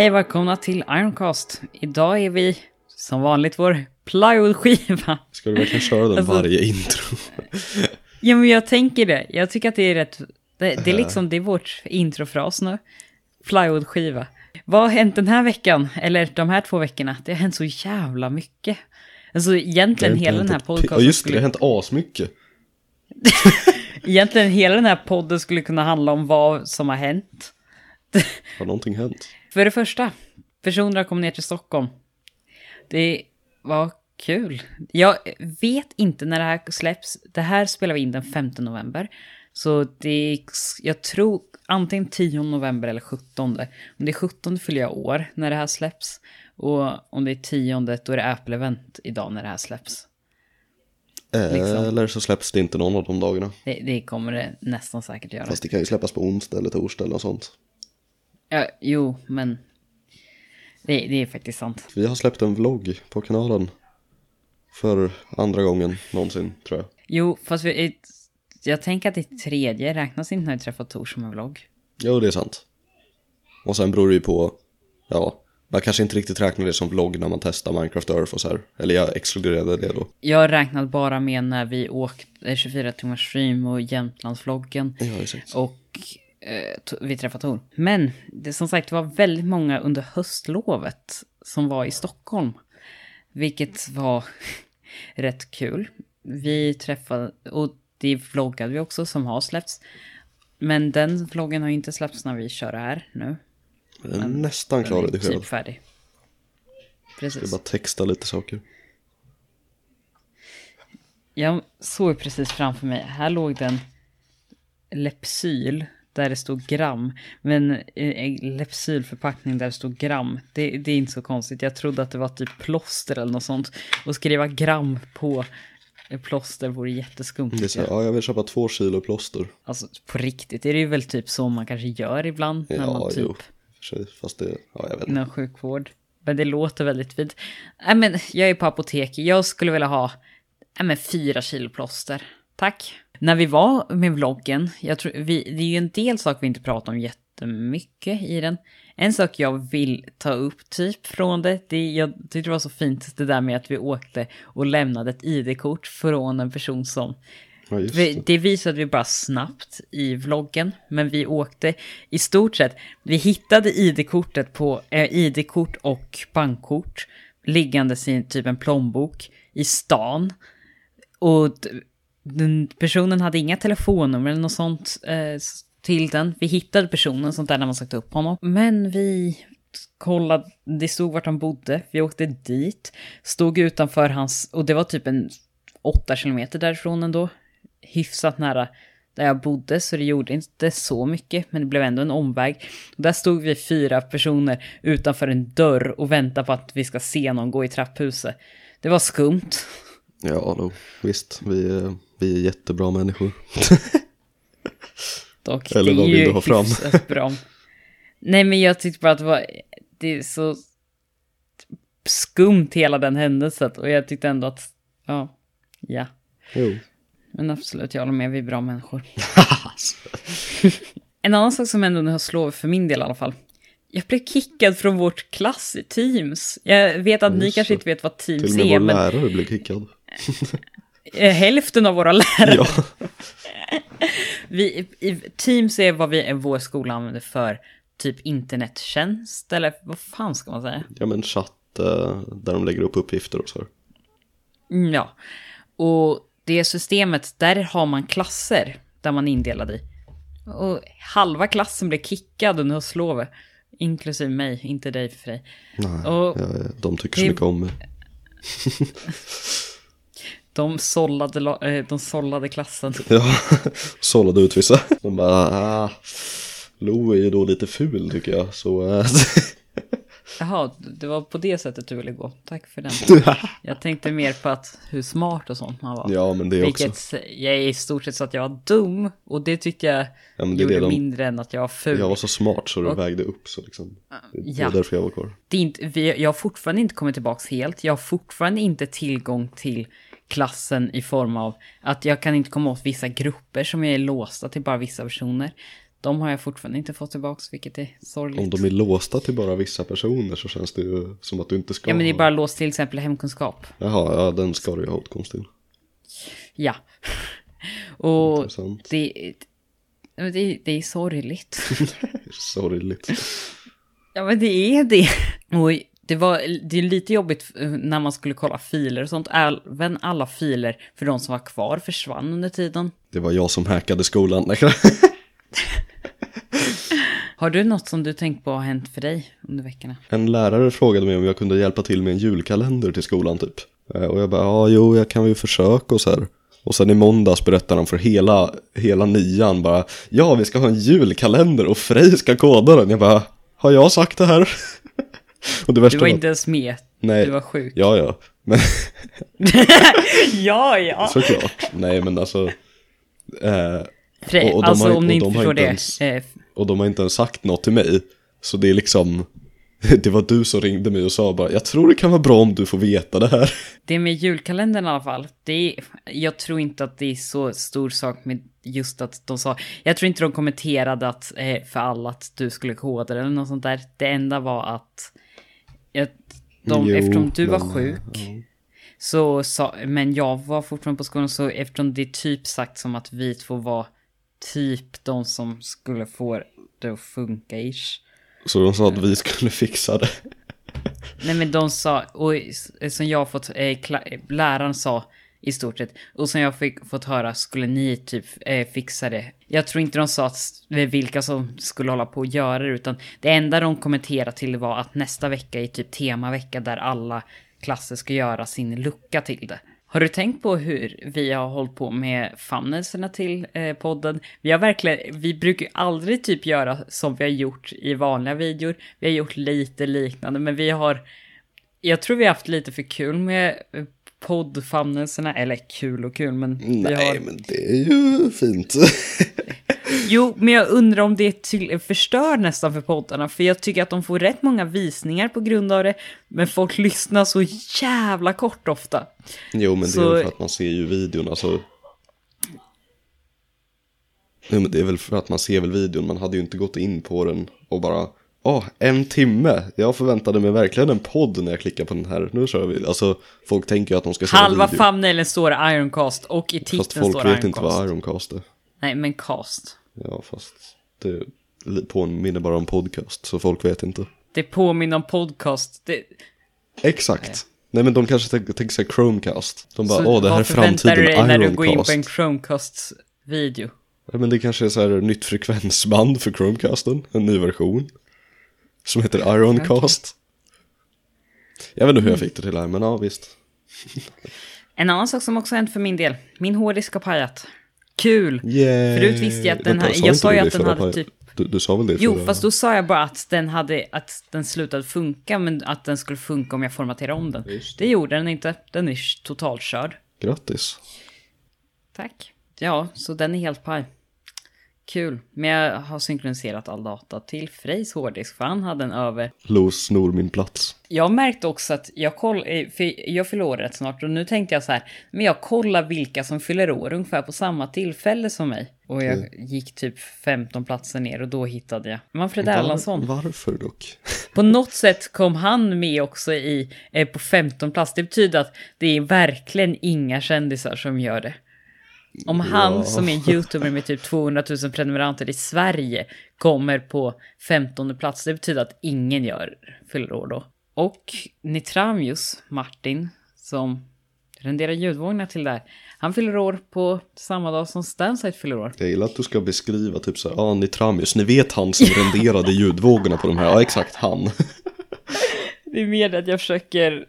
Hej välkomna till Ironcast. Idag är vi som vanligt vår plywoodskiva. Ska du verkligen köra den Alltså- varje intro? Ja men jag tänker det. Jag tycker att det är rätt... Det, det är liksom, det är vårt introfras nu. Plywoodskiva. Vad har hänt den här veckan? Eller de här två veckorna? Det har hänt så jävla mycket. Alltså egentligen hela den här Ja podcasten just det, det har hänt asmycket. Egentligen hela den här podden skulle kunna handla om vad som har hänt. Har någonting hänt? För det första, personer har kommit ner till Stockholm. Det var kul. Jag vet inte när det här släpps. Det här spelar vi in den 5 november. Så det är, jag tror antingen 10 november eller 17. Om det är 17 fyller jag år när det här släpps. Och om det är 10 då är det Apple-event idag när det här släpps. Liksom. Eller så släpps det inte någon av de dagarna. Det, det kommer det nästan säkert göra. Fast det kan ju släppas på onsdag eller torsdag eller något sånt. Ja, jo, men det, det är faktiskt sant. Vi har släppt en vlogg på kanalen. För andra gången någonsin, tror jag. Jo, fast vi, jag tänker att det tredje räknas inte när vi träffar Tor som en vlogg. Jo, det är sant. Och sen beror det ju på, ja, man kanske inte riktigt räknar det som vlogg när man testar Minecraft Earth och så här. Eller jag exkluderade det då. Jag räknade bara med när vi åkte 24 timmars stream och Jämtlandsvloggen Ja, exakt. och eh, vi träffade Tor. Men det som sagt var väldigt många under höstlovet som var i Stockholm. Vilket var rätt kul. Vi träffade, och det vloggade vi också som har släppts. Men den vloggen har inte släppts när vi kör här nu. Jag är nästan klar Den är redigerad. typ färdig. Jag Precis. ska bara texta lite saker. Jag såg precis framför mig, här låg det en Lepsyl där det stod gram. Men en Lepsylförpackning där det stod gram. Det, det är inte så konstigt. Jag trodde att det var typ plåster eller något sånt. Och skriva gram på plåster vore jätteskumt. Det är så, ja, jag vill köpa två kilo plåster. Alltså på riktigt, är det ju väl typ så man kanske gör ibland. när Ja, man typ jo. Sig, fast det, ja, jag vet inte. inom sjukvård. Men det låter väldigt fint. Nej men jag är på apoteket, jag skulle vilja ha nej, men fyra kilo plåster. Tack. När vi var med vloggen, jag tror, vi, det är ju en del saker vi inte pratar om jättemycket i den. En sak jag vill ta upp typ från det, det jag tyckte det var så fint det där med att vi åkte och lämnade ett ID-kort från en person som Ja, det. det visade vi bara snabbt i vloggen, men vi åkte i stort sett. Vi hittade ID-kortet på eh, ID-kort och bankkort liggandes i typ en plånbok i stan. Och den personen hade inga telefonnummer eller något sånt eh, till den. Vi hittade personen, sånt där när man sökte upp honom. Men vi kollade, det stod vart han bodde. Vi åkte dit, stod utanför hans, och det var typ en åtta kilometer därifrån ändå. Hyfsat nära där jag bodde, så det gjorde inte så mycket, men det blev ändå en omväg. Och där stod vi fyra personer utanför en dörr och väntade på att vi ska se någon gå i trapphuset. Det var skumt. Ja, då, visst. Vi, eh, vi är jättebra människor. Dock, Eller det är vill ju du ha fram? bra. Nej, men jag tyckte bara att det var det är så skumt hela den händelsen och jag tyckte ändå att, ja, ja. Jo. Men absolut, jag håller med, vi är bra människor. en annan sak som ändå har slår för min del i alla fall. Jag blev kickad från vårt klass i Teams. Jag vet att ni Just kanske det. inte vet vad Till Teams och med är, vår men lärare blev kickad. eh, hälften av våra lärare Ja, Vi, i, Teams är vad vi i vår skola använder för typ internettjänst, eller vad fan ska man säga? ja men chatt eh, där de lägger upp uppgifter och så. Mm, ja. Och det systemet, där har man klasser där man är indelad i. Och halva klassen blev kickad under höstlovet. Inklusive mig, inte dig för dig. Nej, Och de tycker så det- mycket om mig. de sållade, la- eh, de sållade klassen. Ja, sållade ut vissa. De bara, ah, Lo är ju då lite ful tycker jag. Så, eh, Jaha, det var på det sättet du ville gå. Tack för den. Jag tänkte mer på att hur smart och sånt man var. ja men det också. Vilket jag är i stort sett så att jag var dum. Och det tyckte jag Ja, det gjorde det de- mindre än att jag var ful. Jag var så smart så det Och- vägde upp så liksom. Det ja. var därför jag var kvar. det är inte, jag har fortfarande inte kommit tillbaka helt. Jag har fortfarande inte tillgång till klassen i form av att jag kan inte komma åt vissa grupper som jag är låsta till bara vissa personer. De har jag fortfarande inte fått tillbaka, vilket är sorgligt. Om de är låsta till bara vissa personer så känns det ju som att du inte ska Ja, men det är bara låst till exempel hemkunskap. Jaha, ja den ska du ju ha åtkomst till. Ja. Och det, det, det är sorgligt. Sorgligt. Ja, men det är det. Och det, var, det är lite jobbigt eh, när man skulle kolla filer och sånt. Även alla filer för de som var kvar försvann under tiden. Det var jag som hackade skolan. Har du något som du tänkt på har hänt för dig under veckorna? En lärare frågade mig om jag kunde hjälpa till med en julkalender till skolan typ. Eh, Och jag bara, ja jo jag kan ju försöka och så här. Och sen i måndags berättade han för hela, hela nian bara, ja vi ska ha en julkalender och Frej ska koda den. Jag bara, har jag sagt det här? Du var var, inte ens med. nej, Du var sjuk. ja ja, men ja, ja. såklart. Nej men alltså, eh, och- och alltså har- om ni inte förstår inte det. ens- Eh, och de har inte ens sagt något till mig. Så det är liksom, det var du som ringde mig och sa bara, jag tror det kan vara bra om du får veta det här. det med julkalendern i alla fall. Det är, jag tror inte att det är så stor sak med just att de sa. Jag tror inte de kommenterade att eh, för alla att du skulle koda eller något sånt där. Det enda var att de, Jo, eftersom du var men, sjuk. Så sa, men jag var fortfarande på skolan så eftersom det är typ sagt som att vi två var typ de som skulle få det att funka ish. Så de sa att vi skulle fixa det. Nej men de sa, och som jag fått, eh, läraren sa i stort sett, och som jag fick fått höra skulle ni typ eh, fixa det. Jag tror inte de sa att, eh, vilka som skulle hålla på att göra det, utan det enda de kommenterade till var att nästa vecka är typ temavecka där alla klasser ska göra sin lucka till det. Har du tänkt på hur vi har hållit på med famnelserna till eh, podden? Vi har verkligen, vi brukar ju aldrig typ göra som vi har gjort i vanliga videor. Vi har gjort lite liknande, men vi har, jag tror vi har haft lite för kul med eh, poddfamnelserna, eller kul och kul, men Nej, har... men det är ju fint. Jo, men jag undrar om det till, förstör nästan för poddarna, för jag tycker att de får rätt många visningar på grund av det, men folk lyssnar så jävla kort ofta. jo, men det Så- är väl för att man ser ju videon, alltså. Jo, men det är väl för att man ser väl videon, man hade ju inte gått in på den och bara Åh, en timme! Jag förväntade mig verkligen en podd när jag klickar på den här. Nu kör vi. Alltså, folk tänker ju att de ska se en Halva video. thumbnailen står Ironcast och i titeln Fast folk står vet Ironcast. inte vad Ironcast är. Nej, men cast. Ja, fast det påminner bara om podcast, så folk vet inte. Det påminner om podcast. Det, Exakt. Nej men de kanske tänker, sig Chromecast. De bara, så åh det här är vad förväntar framtiden, du dig när du går in Ironcast. på en Chromecast-video? Ja, men det kanske är så här nytt frekvensband för Chromecasten, en ny version. Som heter Ironcast. Jag vet inte hur jag fick det till det här, men ja visst. En annan sak som också hänt för min del. Min hårddisk har pajat. Kul! Yay. Förut visste jag att den här- jag sa ju att den hade typ- Du, du sa väl det Jo, förra- fast då sa jag bara att den hade, att den slutade funka, men att den skulle funka om jag formaterade om den. Just Det gjorde den inte. Den är totalt körd. Grattis. Tack. Ja, så den är helt paj. Kul. Men jag har synkroniserat all data till Frejs hårddisk, för han hade en över. Lo snor min plats. Jag märkte också att jag koll, eh, för jag fyller år rätt snart och nu tänkte jag så här, men jag kollar vilka som fyller år ungefär på samma tillfälle som mig. Och jag gick typ 15 platser ner och då hittade jag Manfred Erlandsson. Var, varför dock? På något sätt kom han med också i, eh, på 15 plats. Det betyder att det är verkligen inga kändisar som gör det. Om han Ja. som är en youtuber med typ 200 000 prenumeranter i Sverige kommer på 15 plats, det betyder att ingen gör fyller år då. Och Nitramius, Martin, som renderar ljudvågorna till det här, han fyller år på samma dag som Stansite fyller år. Jag gillar att du ska beskriva typ så här, ja, ah, Nitramius, ni vet han som renderade ljudvågorna på de här, ja exakt han. Det är mer att jag försöker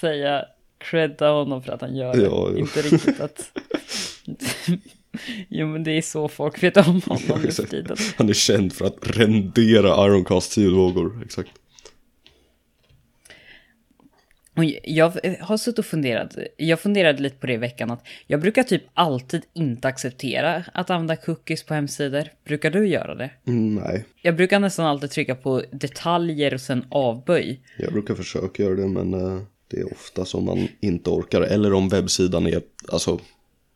säga credda honom för att han gör det. Ja, jo. Inte riktigt att... jo men det är så folk vet om honom nu för tiden. Han är känd för att rendera Ironcast ljudvågor, exakt. Och jag har suttit och funderat, jag funderade lite på det i veckan att jag brukar typ alltid inte acceptera att använda cookies på hemsidor. Brukar du göra det? Mm, nej, Jag brukar nästan alltid trycka på detaljer och sen avböj. jag brukar försöka göra det men eh, det är ofta som man inte orkar. Eller om webbsidan är, alltså,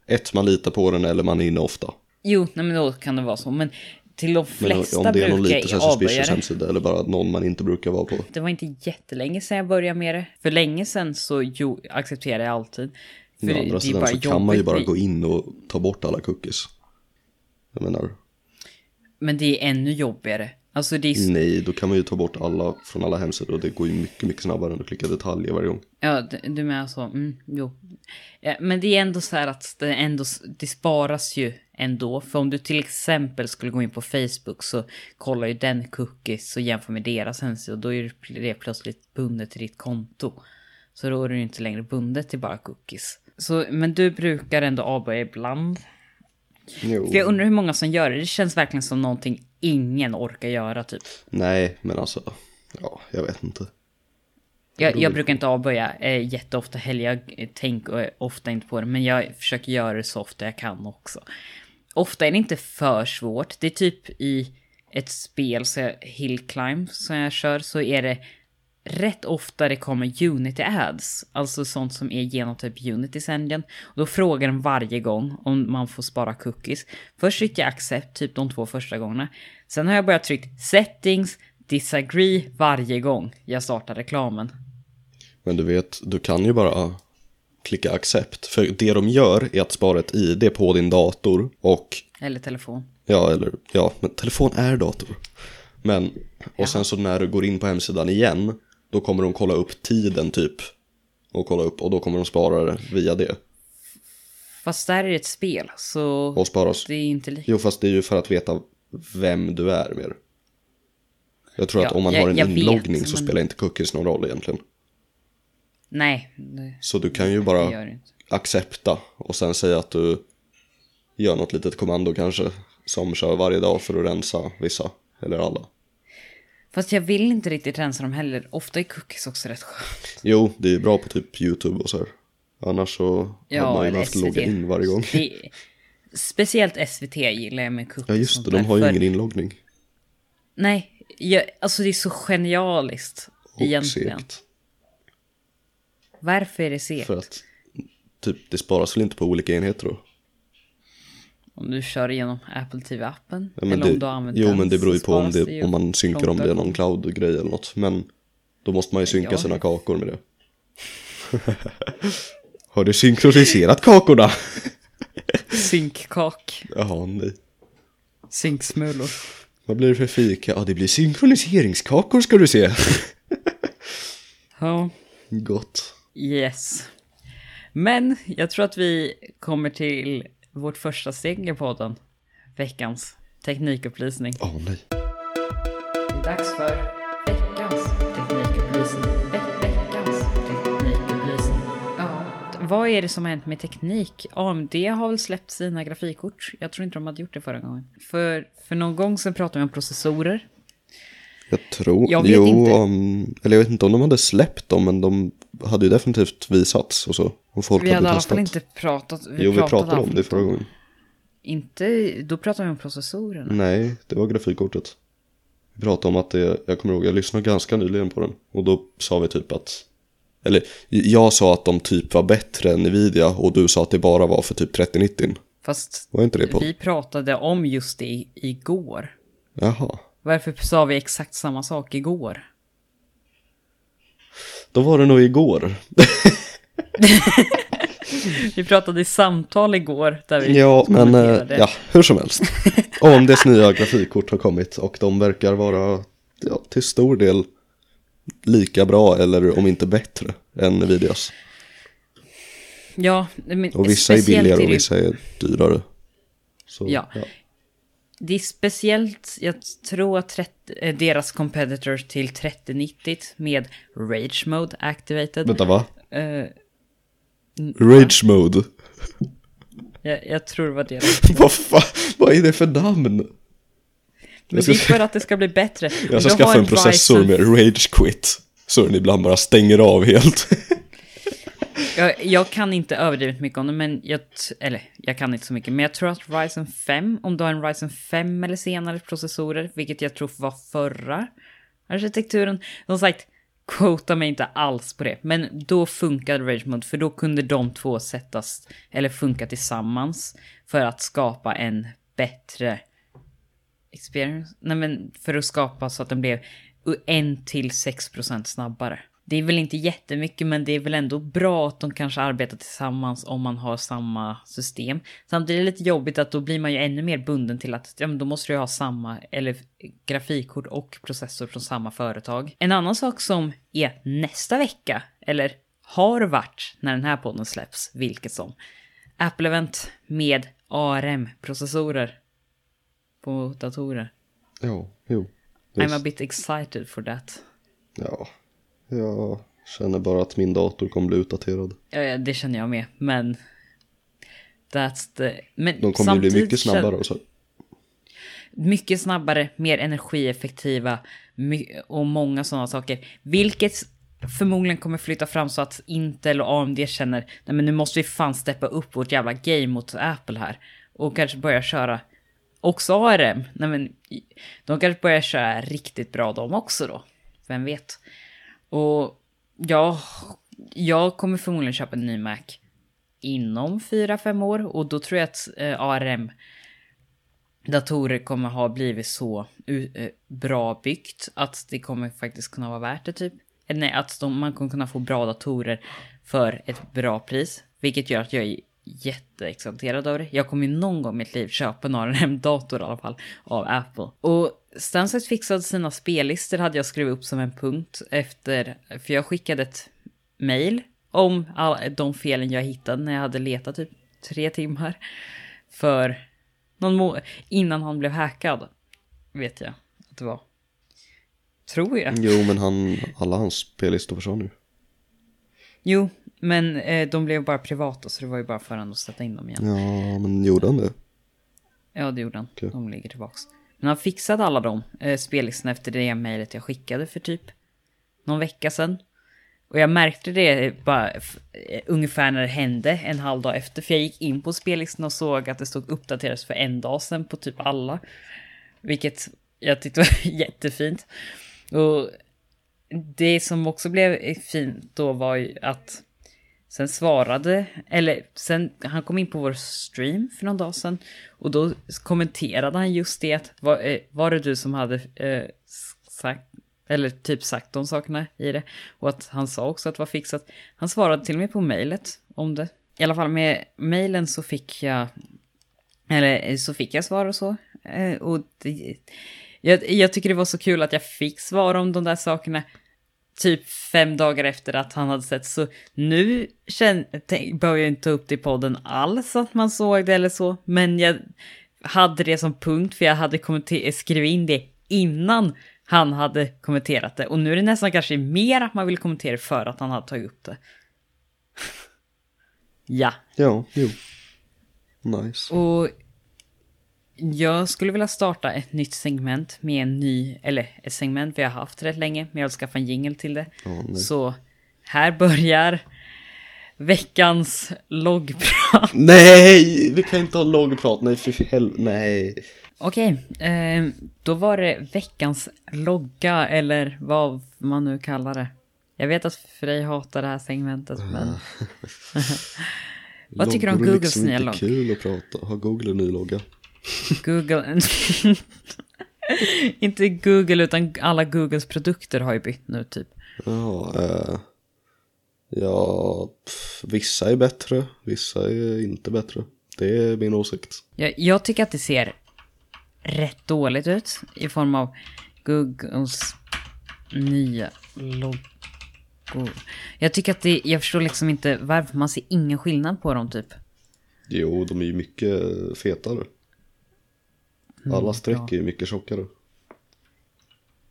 ett man litar på den eller man är inne ofta. Jo, nej men då kan det vara så. Men till de Men flesta om det är någon brukar lite så suspicious hemsida eller bara någon man inte brukar vara på. Det var inte jättelänge sedan jag började med det. För länge sedan så jo, accepterade jag alltid. För Å andra sidan så kan man ju bara gå in och ta bort alla cookies. Jag menar, Men det är ännu jobbigare. Alltså är, nej, då kan man ju ta bort alla från alla hemsidor och det går ju mycket, mycket snabbare än att klicka detaljer varje gång. Ja, du, du menar så. Mm, jo. Ja, men det är ändå så här att det, ändå, det sparas ju ändå. För om du till exempel skulle gå in på Facebook så kollar ju den cookies och jämför med deras hemsida. Då är det plötsligt bundet till ditt konto. Så då är ju inte längre bundet till bara cookies. Så, men du brukar ändå avböja ibland. Jo. För jag undrar hur många som gör det. Det känns verkligen som någonting ingen orkar göra typ. Nej, men alltså, ja, jag vet inte. Jag, jag brukar inte avböja eh, jätteofta heller. Jag tänker eh, ofta inte på det. Men jag försöker göra det så ofta jag kan också. Ofta är det inte för svårt. Det är typ i ett spel, så Hill Climb, som jag kör, så är det rätt ofta det kommer Unity ads. Alltså sånt som är genom typ Unitys engine. Och då frågar den varje gång om man får spara cookies. Först tryckte jag accept typ de två första gångerna. Sen har jag börjat tryckt settings, disagree varje gång jag startar reklamen. Men du vet, du kan ju bara klicka accept. För det de gör är att spara ett ID på din dator och, Eller telefon. ja, eller, ja, men telefon är dator. Men, och sen så när du går in på hemsidan igen, då kommer de kolla upp tiden typ. Och kolla upp, och då kommer de spara det via det. Fast där är det ett spel, så Och sparas. det är inte lika. Jo, fast det är ju för att veta vem du är mer. Jag tror Ja, att om man jag- har en jag vet, inloggning så men- spelar inte cookies någon roll egentligen. Nej, det, Så du kan ju bara accepta och sen säga att du gör något litet kommando kanske som kör varje dag för att rensa vissa eller alla. Fast jag vill inte riktigt rensa dem heller. Ofta är cookies också rätt skönt. Jo, det är bra på typ YouTube och så här. Annars så Ja, hade man ju behövt logga in varje gång. Det, speciellt SVT gillar jag med cookies. Ja just det, de har ju för- ingen inloggning. Nej, jag, alltså det är så genialiskt. Och egentligen. segt. Varför är det segt? För att typ det sparas väl inte på olika enheter då? Om du kör igenom Apple TV-appen? Ja, eller det, om du använt jo den men det beror ju på om, det, om man synkar om långt det är någon cloud-grej eller något. Men då måste man ju synka Ja. sina kakor med det. har du synkroniserat kakorna? Synkkak. Jaha, nej. Synksmulor. Vad blir det för fika? Ja, det blir synkroniseringskakor ska du se. Ja, Gott. yes. Men jag tror att vi kommer till vårt första steg i podden. Veckans teknikupplysning. Åh nej. Det är dags för veckans teknikupplysning. Ve- veckans teknikupplysning. Ja, vad är det som har hänt med teknik? AMD har väl släppt sina grafikkort. Jag tror inte de hade gjort det förra gången. För, för någon gång sedan pratade vi om processorer. Jag tror, Jag vet jo, inte. om, eller jag vet inte om de hade släppt dem, men de hade ju definitivt visats och så. Och folk Vi hade i hade alla testat. fall inte pratat. Vi jo, vi pratade i alla om det förra gången. Inte, då pratade vi om processorerna. Nej, det var grafikkortet. Vi pratade om att det, jag kommer ihåg, jag lyssnade ganska nyligen på den. Och då sa vi typ att, eller jag sa att de typ var bättre än Nvidia och du sa att det bara var för typ 3090. Fast Var inte det på? vi pratade om just det i- igår. Jaha. Varför sa vi exakt samma sak igår? Då var det nog igår. Vi pratade i samtal igår där vi Ja, men eh, ja, hur som helst. AMDs nya grafikkort har kommit och de verkar vara ja, till stor del lika bra eller om inte bättre än Nvidias. Ja, men Och vissa är billigare och det- vissa är dyrare. Så, Ja. Det är speciellt, jag tror att 30, eh, deras competitor till 3090 med Rage Mode activated. Vänta va? Eh, Rage mode. jag, jag tror det var det. vad fan, vad är det för namn? Men det är för att det ska bli bättre. jag ska skaffa en processor med rage quit. Så den ibland bara stänger av helt. Jag, jag kan inte överdrivet mycket om det, men jag, eller jag kan inte så mycket, men jag tror att Ryzen 5, om du har en Ryzen 5 eller senare processorer, vilket jag tror var förra arkitekturen, som sagt, quota mig inte alls på det, men då funkade Rage Mode, för då kunde de två sättas, eller funka tillsammans, för att skapa en bättre experience. Nej men för att skapa så att den blev 1 till 6 procent snabbare. Det är väl inte jättemycket men det är väl ändå bra att de kanske arbetar tillsammans om man har samma system. Samtidigt är det lite jobbigt att då blir man ju ännu mer bunden till att ja, men då måste du ha samma eller grafikkort och processor från samma företag. En annan sak som är nästa vecka, eller har varit när den här podden släpps, vilket som. Apple-event med ARM-processorer på datorer. Ja, jo. I'm Visst. a bit excited for that. Ja, jag känner bara att min dator kommer bli utdaterad. Ja, det känner jag med, men... That's the... Men De kommer ju bli mycket snabbare och så. Mycket snabbare, mer energieffektiva och många sådana saker. Vilket förmodligen kommer flytta fram så att Intel och AMD känner nej men nu måste vi fan steppa upp vårt jävla game mot Apple här. Och kanske börja köra också ARM. Nej men de kanske börjar köra riktigt bra de också då. Vem vet. Och ja, jag kommer förmodligen köpa en ny Mac inom 4-5 år och då tror jag att eh, ARM datorer kommer ha blivit så eh, bra byggt att det kommer faktiskt kunna vara värt det typ. Eller nej, att de, man kommer kunna få bra datorer för ett bra pris. Vilket gör att jag är jätteexalterad över det. Jag kommer ju någon gång i mitt liv köpa en ARM-dator i alla fall av Apple. Och Stansett fixade sina spellistor hade jag skrivit upp som en punkt efter, för jag skickade ett mail om alla de felen jag hittade när jag hade letat typ tre timmar. För någon må- innan han blev hackad. Vet jag att det var. Tror jag. Jo, men han, alla hans spellistor försvann nu. Jo, men eh, de blev bara privata så det var ju bara för honom att sätta in dem igen. Ja, men gjorde han det? Ja, det gjorde han. Okej. De ligger tillbaks. Men han fixade alla de eh, spellistorna efter det mejlet jag skickade för typ någon vecka sedan. Och jag märkte det bara eh, ungefär när det hände en halv dag efter. För jag gick in på spellistan och såg att det stod uppdateras för en dag sedan på typ alla. Vilket jag tyckte var jättefint. Och det som också blev fint då var ju att sen svarade, eller sen han kom in på vår stream för någon dag sedan och då kommenterade han just det att var, eh, var det du som hade eh, sagt eller typ sagt de sakerna i det. Och att han sa också att det var fixat. Han svarade till och med på mejlet om det. I alla fall med mejlen så fick jag eller eh, så fick jag svar och så. Eh, Och det, jag, jag tycker det var så kul att jag fick svar om de där sakerna typ fem dagar efter att han hade sett. Så nu behöver jag inte ta upp det i podden alls att man såg det eller så. Men jag hade det som punkt för jag hade kommenter- skrivit in det innan han hade kommenterat det. Och nu är det nästan kanske mer att man vill kommentera för att han hade tagit upp det. ja. Ja, jo. Nice. Och jag skulle vilja starta ett nytt segment med en ny, eller ett segment vi har haft rätt länge, men jag vill skaffa en jingle till det. Nej. Så här börjar veckans loggprat. Nej, vi kan inte ha loggprat. Nej, för helvete. Nej. Okej, eh, då var det veckans logga, eller vad man nu kallar det. Jag vet att Frej hatar det här segmentet, men... Vad tycker du om är Googles liksom nya logg? kul att prata. Har Google en ny logga? Google... Inte Google, utan alla Googles produkter har ju bytt nu, typ. Ja, eh, ja pff, vissa är bättre, vissa är inte bättre. Det är min åsikt. Jag, jag tycker att det ser rätt dåligt ut i form av Googles nya logo. Jag tycker att det, jag förstår liksom inte varför man ser ingen skillnad på dem typ. Jo, de är ju mycket fetare. Alla streck är ju mycket tjockare.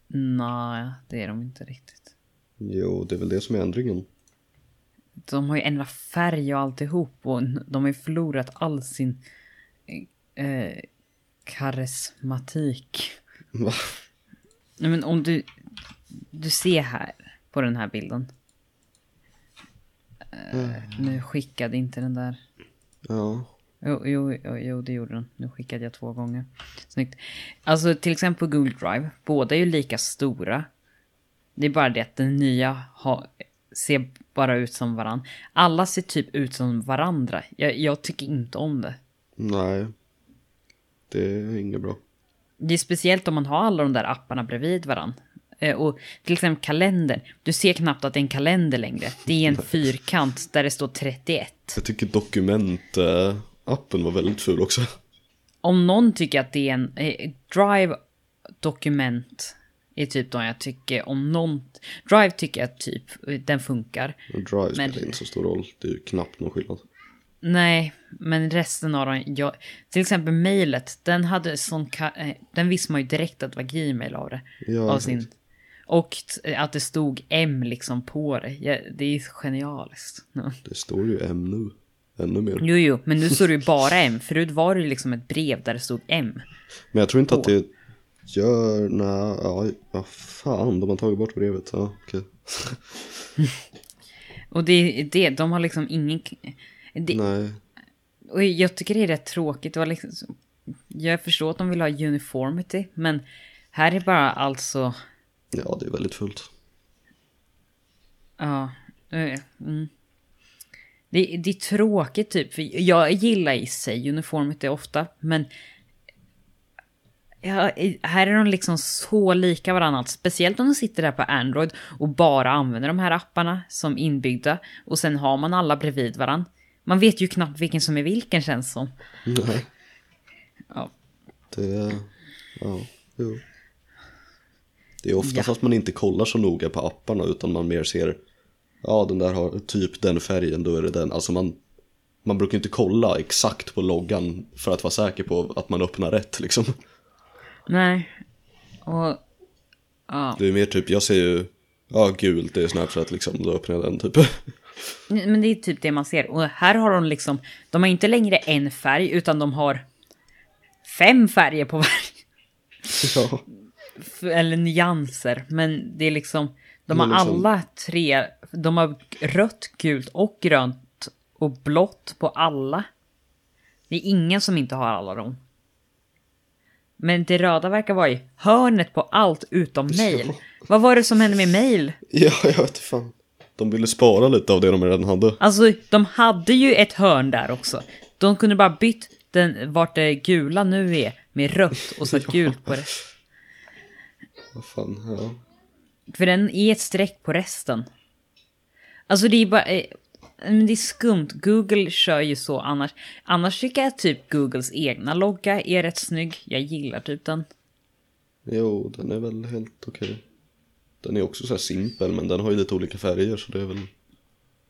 Nej, det är de inte riktigt. Jo, det är väl det som är ändringen. De har ju ändrat färg och alltihop och de har ju förlorat all sin eh, karismatik. Va? Nej men om du, du ser här på den här bilden. Eh, nu skickade inte den där. Ja. Jo, jo, jo, det gjorde den. Nu skickade jag två gånger. Snyggt. Alltså till exempel Google Drive. Båda är ju lika stora. Det är bara det att den nya har, ser bara ut som varann. Alla ser typ ut som varandra. Jag, jag tycker inte om det. Nej. Det är inget bra. Det är speciellt om man har alla de där apparna bredvid varann. Eh, och till exempel kalendern. Du ser knappt att det är en kalender längre. Det är en fyrkant där det står 31. Jag tycker dokument-appen var väldigt ful också. Om någon tycker att det är en eh, Drive dokument är typ de jag tycker om någon. Drive tycker jag typ den funkar. Och Drive Men- spelar inte så stor roll, det är ju knappt någon skillnad. Nej, men resten av dem, jag, till exempel mejlet, den hade sån, eh, den visste man ju direkt att det var Gmail av det. Ja, av sin, och att det stod M liksom på det. Det är ju genialiskt. Det står ju M nu, ännu mer. Jo, jo, men nu står det ju bara M. Förut var det ju liksom ett brev där det stod M. Men jag tror inte att det gör, nej, ja, vad fan, de har tagit bort brevet, ja, okej. Och det är det, de har liksom ingen... Det, Nej, och jag tycker det är rätt tråkigt. Det var liksom, jag förstår att de vill ha uniformity, men här är bara alltså... ja det är väldigt fullt. Ja. eh, Mm. Det, det är tråkigt typ. För jag gillar i sig uniformity ofta, men... Ja, här är de liksom så lika varandra. Speciellt om de sitter där på Android och bara använder de här apparna som inbyggda. Och sen har man alla bredvid varandra. Man vet ju knappt vilken som är vilken känns som. Nej, Ja. det, ja, jo. Det är oftast Ja. att man inte kollar så noga på apparna utan man mer ser, ja den där har typ den färgen, då är det den. Alltså man, man brukar inte kolla exakt på loggan för att vara säker på att man öppnar rätt liksom. Nej. Och... Ja. Det är mer typ, jag ser ju, ja gult det är Snapchat liksom, då öppnar jag den typ. Men det är typ det man ser. Och här har de liksom... De har inte längre en färg, utan de har fem färger på varje. ja. Eller nyanser. Men det är liksom... De har liksom- alla tre... De har rött, gult och grönt och blått på alla. Det är ingen som inte har alla dem. Men det röda verkar vara i hörnet på allt utom mail. Vad var det som hände med mail? ja, jag vet fan. De ville spara lite av det de redan hade. Alltså, de hade ju ett hörn där också. De kunde bara bytt den, vart det gula nu är med rött och satt gult på det. Vad fan, ja. För den är ett streck på resten. Alltså det är bara... eh, Men det är skumt. Google kör ju så annars. Annars tycker jag typ Googles egna logga är rätt snygg. Jag gillar typ den. Jo, den är väl helt okej. Den är också så simpel, men den har ju lite olika färger så det är väl...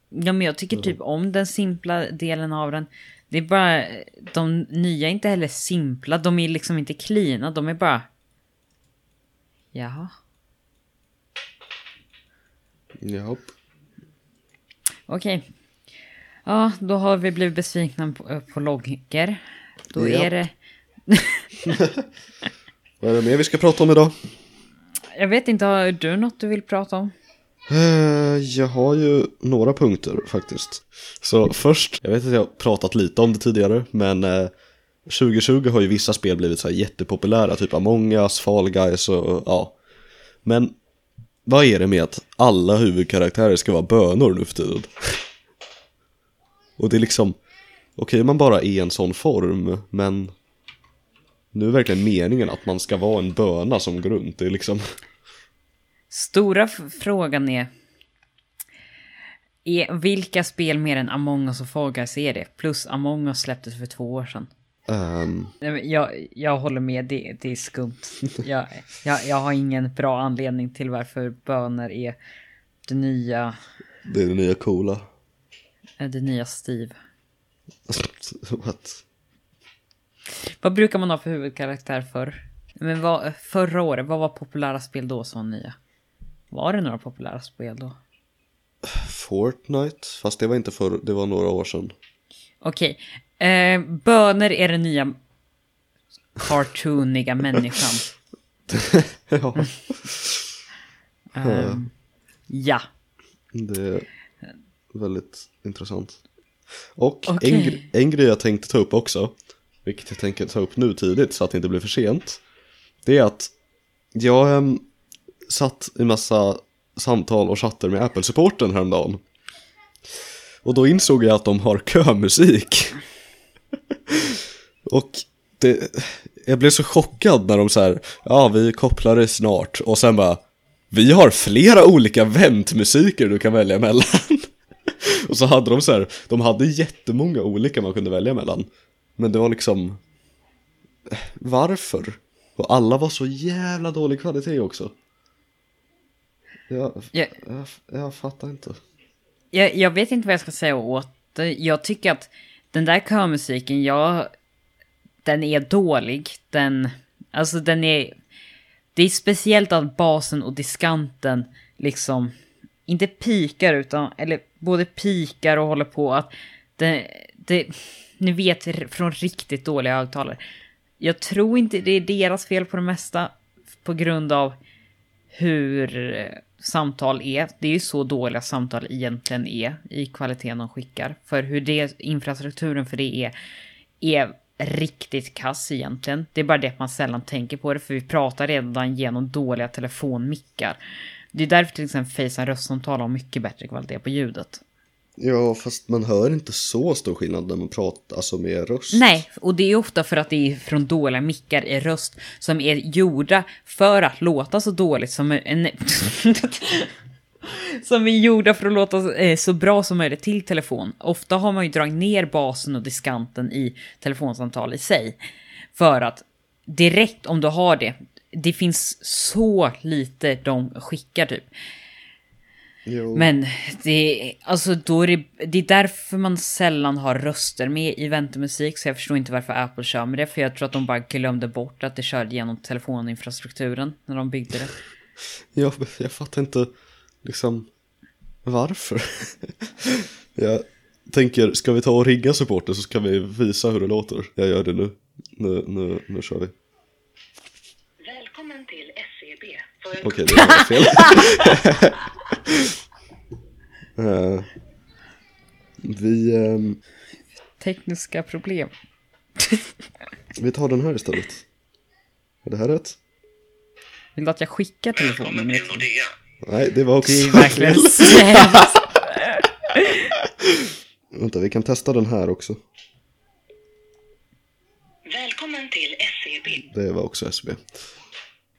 Ja, men jag tycker typ om den simpla delen av den. Det är bara... De nya är inte heller simpla. De är liksom inte cleana. De är bara... Jaha. Japp. Okej. Ja, då har vi blivit besvikna på, på loggor. Då Japp. är det... Vad är det mer vi ska prata om idag? Jag vet inte, har du något du vill prata om? Eh, Jag har ju några punkter faktiskt. Så först, jag vet att jag har pratat lite om det tidigare, men eh, 2020 har ju vissa spel blivit så här jättepopulära, typ Among Us, Fall Guys och ja. Men vad är det med att alla huvudkaraktärer ska vara bönor nu för tiden? Och det är liksom, okej man bara är en sån form, men nu är verkligen meningen att man ska vara en böna som går runt. Det är liksom, Stora frågan är... är... Vilka spel mer än Among us och Fall Guys är det? Plus Among us släpptes för två år sedan men Jag, jag håller med, det, det är skumt. Jag, jag, jag har ingen bra anledning till varför böner är det nya, det är det nya coola. det nya Steve. What? Vad brukar man ha för huvudkaraktär för? Men vad, förra året, vad var populära spel då som nya? Var det några populära spel då? Fortnite? Fast det var inte för, det var några år sedan. Okej, eh, böner är den nya cartooniga människan. ja. Ehm, ja, Det är väldigt intressant. Och Okej. en, gre- en grej jag tänkte ta upp också, vilket jag tänker ta upp nu tidigt så att det inte blir för sent. Det är att jag äm, satt i massa samtal och chatter med Apple-supporten häromdagen. Och då insåg jag att de har kömusik. Och det, jag blev så chockad när de så här, ja vi kopplar det snart och sen bara, vi har flera olika väntmusiker du kan välja mellan. och så hade de så här, de hade jättemånga olika man kunde välja mellan. Men det var liksom, varför? Och alla var så jävla dålig kvalitet också. Jag, Ja. jag, jag fattar inte. Jag, jag vet inte vad jag ska säga åt det. Jag tycker att den där körmusiken, jag... Den är dålig. Den... Alltså den är... Det är speciellt att basen och diskanten liksom... Inte pikar utan... Eller både pikar och håller på att... Det... det ni vet från riktigt dåliga högtalare. Jag tror inte det är deras fel på det mesta. På grund av hur eh, samtal är. Det är ju så dåliga samtal egentligen är i kvaliteten de skickar. För hur det, infrastrukturen för det är, är riktigt kass egentligen. Det är bara det att man sällan tänker på det, för vi pratar redan genom dåliga telefonmickar. Det är därför till exempel Facetime röstsamtal har mycket bättre kvalitet på ljudet. Ja, fast man hör inte så stor skillnad när man pratar, alltså med röst. Nej, och det är ofta för att det är från dåliga mickar i röst som är gjorda för att låta så dåligt som en... som är gjorda för att låta eh, så bra som möjligt till telefon. Ofta har man ju dragit ner basen och diskanten i telefonsamtal i sig. För att direkt om du har det, det finns så lite de skickar typ. Jo. Men det, alltså då är det, det är därför man sällan har röster med i väntemusik, så jag förstår inte varför Apple kör med det, för jag tror att de bara glömde bort att det körde genom telefoninfrastrukturen när de byggde det. Jag, jag fattar inte liksom varför. jag tänker, ska vi ta och ringa supporten så ska vi visa hur det låter. Jag gör det nu. Nu, nu, nu kör vi. Välkommen till SEB. För Okej, det var fel. Eh, vi, ehm, Tekniska problem. vi tar den här istället. Är det här rätt? Vill du att jag skickar telefonen? med? Nordea. Nej, det var också Det är verkligen sämst. Vänta, vi kan testa den här också. Välkommen till SEB. Det var också SB.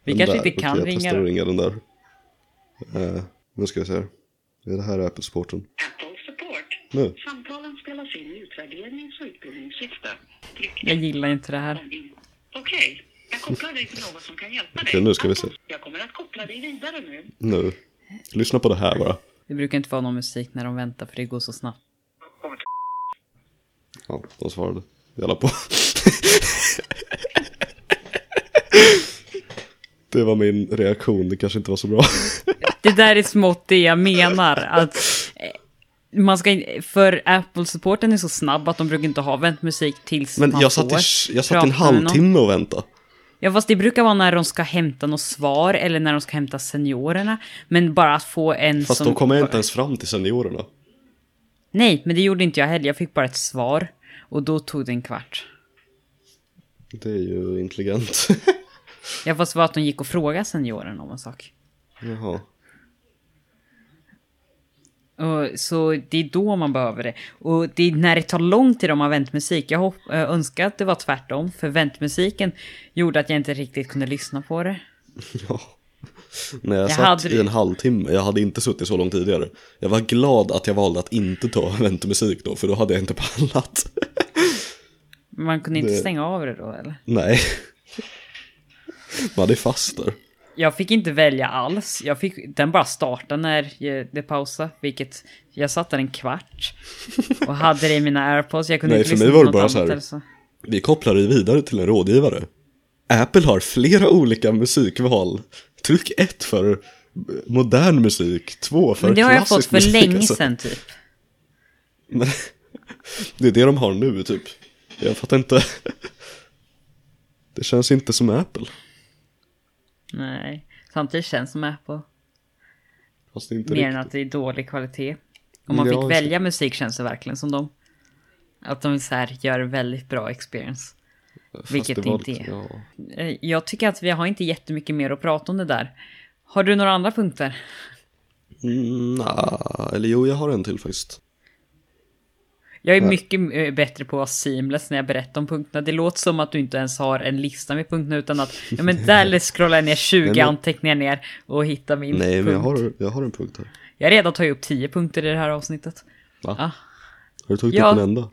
Vi Den kanske där. inte kan Okej, jag ringa testar att då. ringa den där. Eh, nu ska vi se här. Är det här Apple-supporten? Apple Support. Nu. Samtalen spelas in i utvärderings och utbildningssyfte. Jag gillar inte det här. Okej, jag kopplar dig till någon som kan hjälpa dig. Okej, nu ska vi se. Jag kommer att koppla dig vidare nu. Nu. Lyssna på det här bara. Det brukar inte vara någon musik när de väntar för det går så snabbt. Ja, de svarade. Jag la på. det var min reaktion, det kanske inte var så bra. Det där är smått det jag menar. Att eh, man ska in- för Apple-supporten är så snabb att de brukar inte ha väntmusik tills Men man jag satt, får i, jag satt i en halvtimme och väntade. Ja, fast det brukar vara när de ska hämta något svar eller när de ska hämta seniorerna. Men bara att få en Fast som... de kommer inte ens fram till seniorerna. Nej, men det gjorde inte jag heller. Jag fick bara ett svar. Och då tog det en kvart. Det är ju intelligent. Jag fast var att de gick och frågade senioren om en sak. Jaha. Och, så det är då man behöver det. Och det är när det tar lång tid om man har väntmusik. Jag hopp, äh, önskar att det var tvärtom. För väntmusiken gjorde att jag inte riktigt kunde lyssna på det. Ja. När jag, Jag satt hade- i en halvtimme, jag hade inte suttit så långt tidigare. Jag var glad att jag valde att inte ta väntemusik då, för då hade jag inte pallat. Man kunde inte Det- stänga av det då eller? Nej. Man är fast där. Jag fick inte välja alls. Jag fick, den bara starta när det pausade, vilket jag satt där en kvart. Och hade det i mina airpods, jag kunde Nej, inte för mig var det bara så här- så. Vi kopplar dig vidare till en rådgivare. Apple har flera olika musikval. Tryck ett för modern musik, två för Men det har jag klassisk fått för musik. länge alltså. sedan typ. Det är det de har nu typ. Jag fattar inte. Det känns inte som Apple. Nej, samtidigt känns som Apple. Fast inte Mer än riktigt. att det är dålig kvalitet. Om man fick välja musik känns det verkligen som dem. Att de så här gör väldigt bra experience. Fast vilket det inte är. Ja. Eh, Jag tycker att vi har inte jättemycket mer att prata om det där. Har du några andra punkter? Mm, nah, eller jo, jag har en till faktiskt. Jag är mycket eh, bättre på att vara seamless när jag berättar om punkterna. Det låter som att du inte ens har en lista med punkterna utan att, ja men där scrollar jag ner 20 Nej, men- anteckningar ner och hittar min Nej, men jag punkt. har, jag har en punkt här. Jag har redan tagit upp 10 punkter i det här avsnittet. Va? Ah. Har du tagit Ja. upp en enda?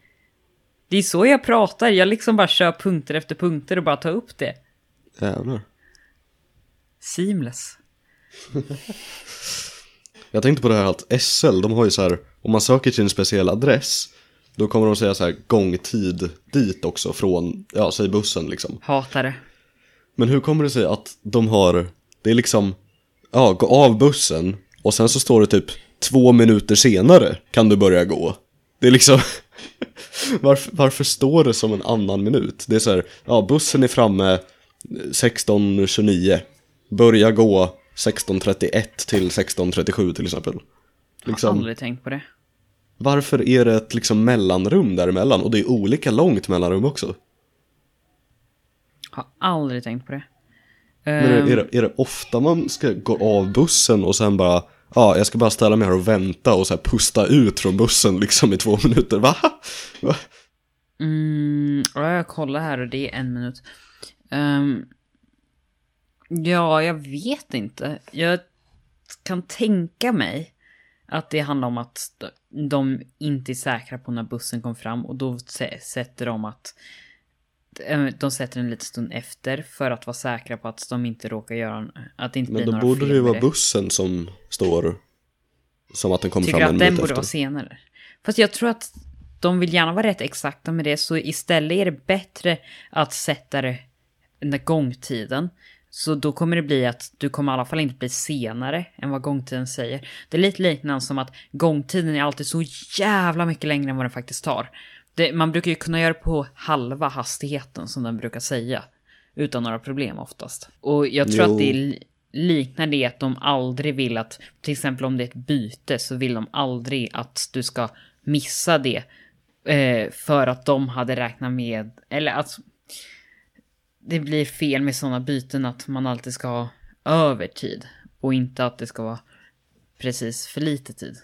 Det är så jag pratar, jag liksom bara kör punkter efter punkter och bara tar upp det. Jävlar. Seamless. Jag tänkte på det här att SL, de har ju så här, om man söker till en speciell adress, då kommer de säga så här gångtid dit också från, ja, säg bussen liksom. Hatar det. Men hur kommer det sig att de har, det är liksom, ja, gå av bussen och sen så står det typ två minuter senare kan du börja gå. Det är liksom, varför, varför står det som en annan minut? Det är så här, ja, bussen är framme 16.29, börja gå 16.31 till 16.37 till exempel. Jag har Liksom, aldrig tänkt på det. Varför är det ett liksom mellanrum däremellan? Och det är olika långt mellanrum också. Har aldrig tänkt på det. Men är, Ehm, är, det, är det ofta man ska gå av bussen och sen bara Ja, jag ska bara ställa mig här och vänta och så här pusta ut från bussen liksom i två minuter. Va? Va? Mm, ja, jag kollar här och det är en minut. Ehm, ja, jag vet inte. Jag kan tänka mig att det handlar om att de inte är säkra på när bussen kom fram och då sä- sätter de att eh, de sätter en liten stund efter för att vara säkra på att de inte råkar göra att det inte Men blir då några borde fel det ju vara bussen som står som att den kommer Tycker fram en att den minut borde efter. vara senare? Fast jag tror att de vill gärna vara rätt exakta med det, så istället är det bättre att sätta det den där gångtiden. Så då kommer det bli att du kommer i alla fall inte bli senare än vad gångtiden säger. Det är lite liknande som att gångtiden är alltid så jävla mycket längre än vad den faktiskt tar. Det, man brukar ju kunna göra det på halva hastigheten som den brukar säga. Utan några problem oftast. Och jag tror Jo. att det är liknar det att de aldrig vill att, till exempel om det är ett byte, så vill de aldrig att du ska missa det. Eh, för att de hade räknat med, eller att det blir fel med sådana byten att man alltid ska ha övertid. Och inte att det ska vara precis för lite tid.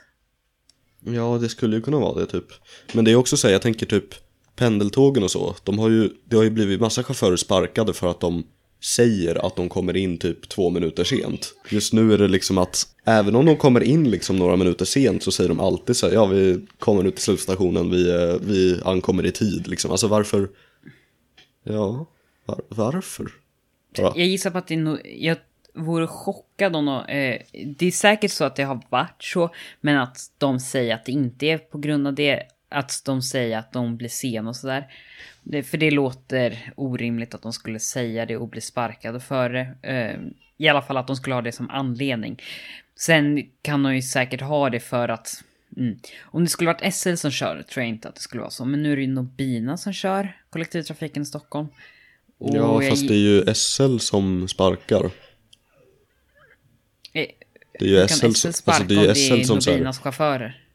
Ja, det skulle ju kunna vara det typ. Men det är också så här, jag tänker typ pendeltågen och så. De har ju, det har ju blivit massa chaufförer sparkade för att de säger att de kommer in typ två minuter sent. Just nu är det liksom att även om de kommer in liksom några minuter sent så säger de alltid så här, ja vi kommer nu till slutstationen, vi, vi ankommer i tid liksom. Alltså varför? Ja, var, varför? Ja. Jag gissar på att det är nog, jag vore chockad om de, eh, det är säkert så att det har varit så, men att de säger att det inte är på grund av det, att de säger att de blir sena och sådär. För det låter orimligt att de skulle säga det och bli sparkade för det. Eh, I alla fall att de skulle ha det som anledning. Sen kan de ju säkert ha det för att Mm. Om det skulle varit SL som kör tror jag inte att det skulle vara så. Men nu är det ju Nobina som kör kollektivtrafiken i Stockholm. Och Ja, fast det är ju SL som sparkar. Eh, Det är ju SL, SL sparka alltså det är ju om det SL är som Nobinas chaufförer?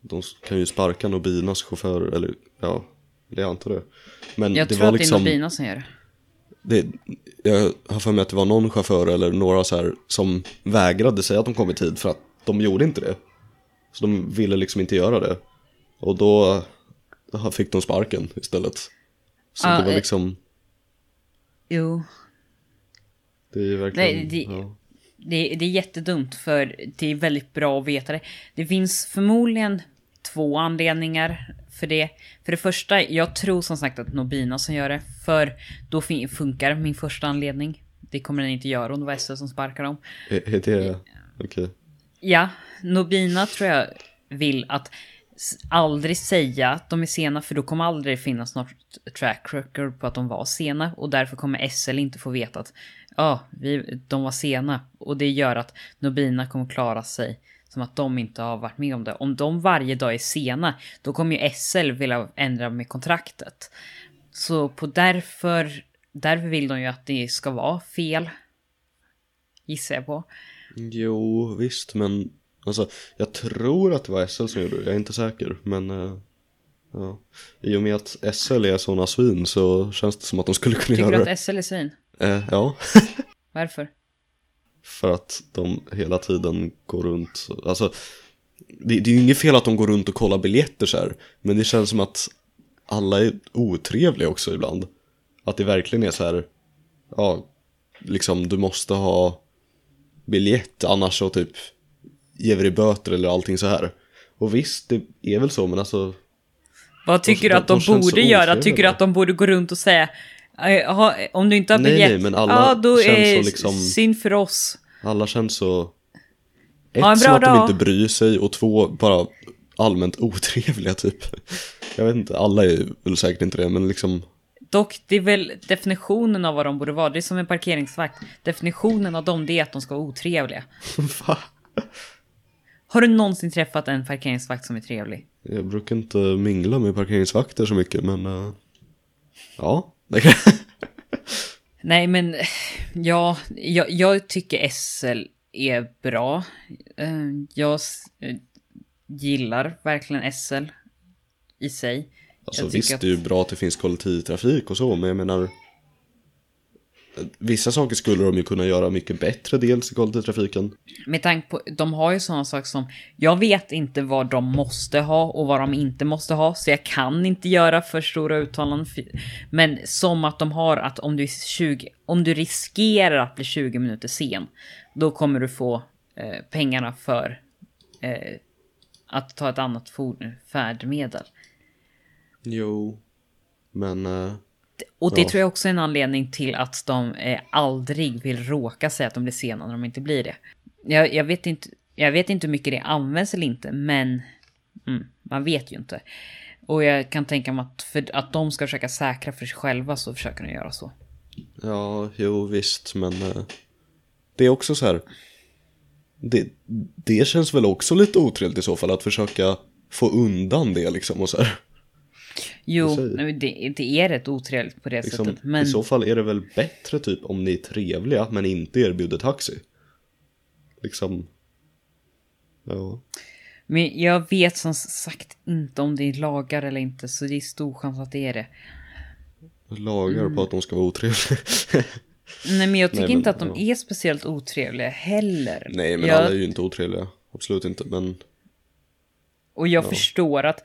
De kan ju sparka Nobinas chaufför, eller ja, det är inte det. Men Jag det tror var att det är liksom, Nobina som gör det. det, jag har för mig att det var någon chaufför eller några så här som vägrade säga att de kom i tid för att de gjorde inte det. Så de ville liksom inte göra det. Och då då fick de sparken istället. Så Ja, det var eh, liksom, Jo, det är ju verkligen, Nej, det- ja. det, det är jättedumt för det är väldigt bra att veta det. Det finns förmodligen två anledningar för det. För det första, jag tror som sagt att Nobina som gör det. För då funkar min första anledning. Det kommer den inte göra om det var SL som sparkar dem. Är, är det, okej. Ja, Nobina tror jag vill att aldrig säga att de är sena för då kommer aldrig finnas något track record på att de var sena och därför kommer SL inte få veta att ja, vi, de var sena och det gör att Nobina kommer klara sig som att de inte har varit med om det. Om de varje dag är sena, då kommer ju SL vilja ändra med kontraktet. Så på därför, därför vill de ju att det ska vara fel. Gissar jag på. Jo, visst, men alltså, jag tror att det var SL som gjorde det, jag är inte säker, men eh, ja. I och med att SL är sådana svin så känns det som att de skulle kunna Tycker göra du det. att SL är svin? Eh, ja, Varför? för att de hela tiden går runt, alltså det, det är ju inget fel att de går runt och kollar biljetter så här, men det känns som att alla är otrevliga också ibland. Att det verkligen är så här, ja, liksom du måste ha biljett annars så typ ger vi dig böter eller allting så här. Och visst, det är väl så, men alltså Vad tycker de- du att de, de borde göra? Tycker du att de borde gå runt och säga "Eh, om du inte har Nej, biljett, nej, men alla ja då känns är så liksom- synd för oss. alla känns så... Ett, en som att de inte bryr sig och två, bara allmänt otrevliga typ. Jag vet inte, alla är väl säkert inte det, men liksom... Dock, det är väl definitionen av vad de borde vara. Det är som en parkeringsvakt. Definitionen av dem, det är att de ska vara otrevliga. Va? Har du någonsin träffat en parkeringsvakt som är trevlig? Jag brukar inte mingla med parkeringsvakter så mycket, men... eh, ja. Nej, men ja, jag, jag tycker SL är bra. Eh, Jag eh, gillar verkligen SL i sig. Alltså visst, att- det är ju bra att det finns kollektivtrafik och så, men jag menar... Vissa saker skulle de ju kunna göra mycket bättre, dels i kollektivtrafiken. Med tanke på, de har ju sådana saker som, jag vet inte vad de måste ha och vad de inte måste ha, så jag kan inte göra för stora uttalanden. Men som att de har att om du, är 20, om du riskerar att bli 20 minuter sen, då kommer du få eh, pengarna för eh, att ta ett annat ford- färdmedel. Jo. Men... eh, Och det Ja. tror jag också är en anledning till att de eh, aldrig vill råka säga att de blir sena när de inte blir det. Jag, jag, vet, inte, jag vet inte hur mycket det används eller inte, men mm, man vet ju inte. Och jag kan tänka mig att för att de ska försöka säkra för sig själva så försöker de göra så. Ja, jo visst, men eh, det är också så här. Det, det känns väl också lite otrevligt i så fall att försöka få undan det liksom och så här. Jo, nej, det, det är rätt otrevligt på det Liksom, sättet. Men I så fall är det väl bättre typ om ni är trevliga men inte erbjuder taxi. Liksom. Ja. Men jag vet som sagt inte om det är lagar eller inte, så det är stor chans att det är det. Lagar Mm. på att de ska vara otrevliga. Nej, men jag tycker Nej, men, inte att de ja. är speciellt otrevliga heller. Nej men jag, alla är ju inte otrevliga. Absolut inte men. Och jag förstår att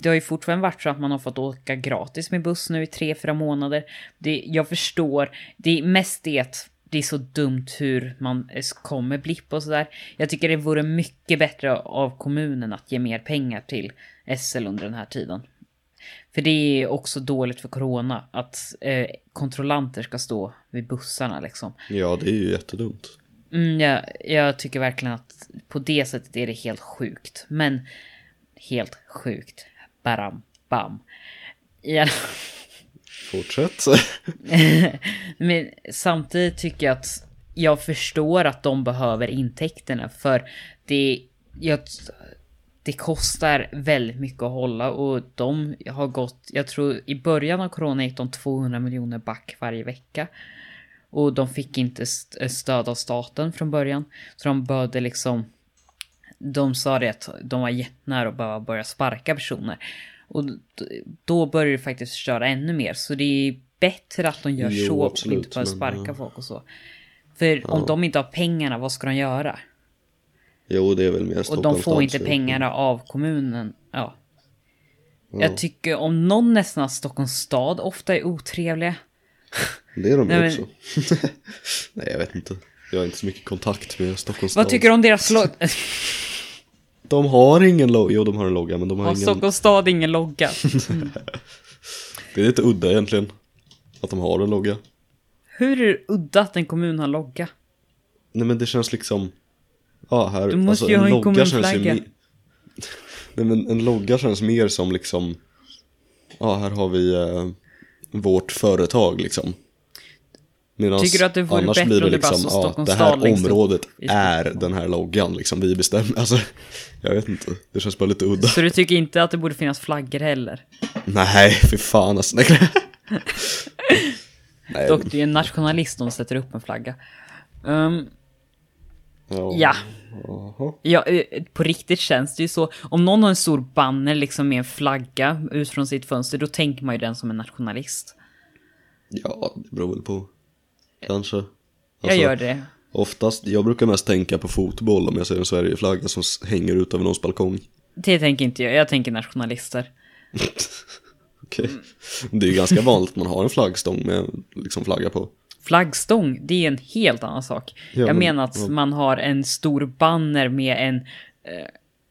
det har ju fortfarande varit så att man har fått åka gratis med buss nu i tre, fyra månader. Det, jag förstår. Det är mest det att det är så dumt hur man eh, kommer blipp och sådär. Jag tycker det vore mycket bättre av kommunen att ge mer pengar till SL under den här tiden. För det är också dåligt för corona att eh, kontrollanter ska stå vid bussarna liksom. Ja det är ju jättedumt. Mm, jag, jag tycker verkligen att på det sättet är det helt sjukt. Men helt sjukt. Baram, bam. Ja, Fortsätt. men samtidigt tycker jag att jag förstår att de behöver intäkterna för det, jag, det kostar väldigt mycket att hålla och de har gått, jag tror i början av corona gick de 200 miljoner back varje vecka. Och de fick inte st- stöd av staten från början. Så de började liksom... De sa det att de var jättenära att bara börja sparka personer. Och då börjar det faktiskt förstöra ännu mer. Så det är bättre att de gör Jo, så och absolut, inte börjar men, sparka ja. folk och så. För om de inte har pengarna, vad ska de göra? jo det är väl mer Och de får inte pengarna av kommunen. Ja. Ja. Jag tycker om någon nästan Stockholms stad ofta är otrevliga. Det är de Nej, ju men- också. Nej jag vet inte. Jag har inte så mycket kontakt med Stockholms Vad stad. tycker du om deras logga? De har ingen logga. Jo de har en logga men de har Har ingen. Stockholms stad ingen logga? Det är lite udda egentligen. Att de har en logga. Hur är det udda att en kommun har logga? Nej men det känns liksom. Ja här. Du måste ju ha en logga känns ju kommunflagga. mer- Nej men en logga känns mer som liksom. Ja här har vi eh, vårt företag liksom. Medans Tycker du att det vore annars bättre blir det om det bara liksom, ja, Stockholms det här upp området är den här loggan liksom, vi bestämmer, alltså jag vet inte, det känns bara lite udda. Så du tycker inte att det borde finnas flaggor heller? Nej, för fan alltså. Nej, Dock, du är en nationalist om du sätter upp en flagga. Um, ja. ja, ja, eh, på riktigt känns det ju så. Om någon har en stor banner liksom med en flagga ut från sitt fönster, då tänker man ju den som en nationalist. Ja, det beror väl på. Kanske. Jag Alltså, gör det. Oftast, jag brukar mest tänka på fotboll om jag ser en Sverigeflagga som hänger ut över någons balkong. Det tänker inte jag, jag tänker nationalister. Okej. Det är ju ganska vanligt att man har en flaggstång med liksom flagga på. Flaggstång, det är en helt annan sak. Ja, jag men- menar att ja. man har en stor banner med en,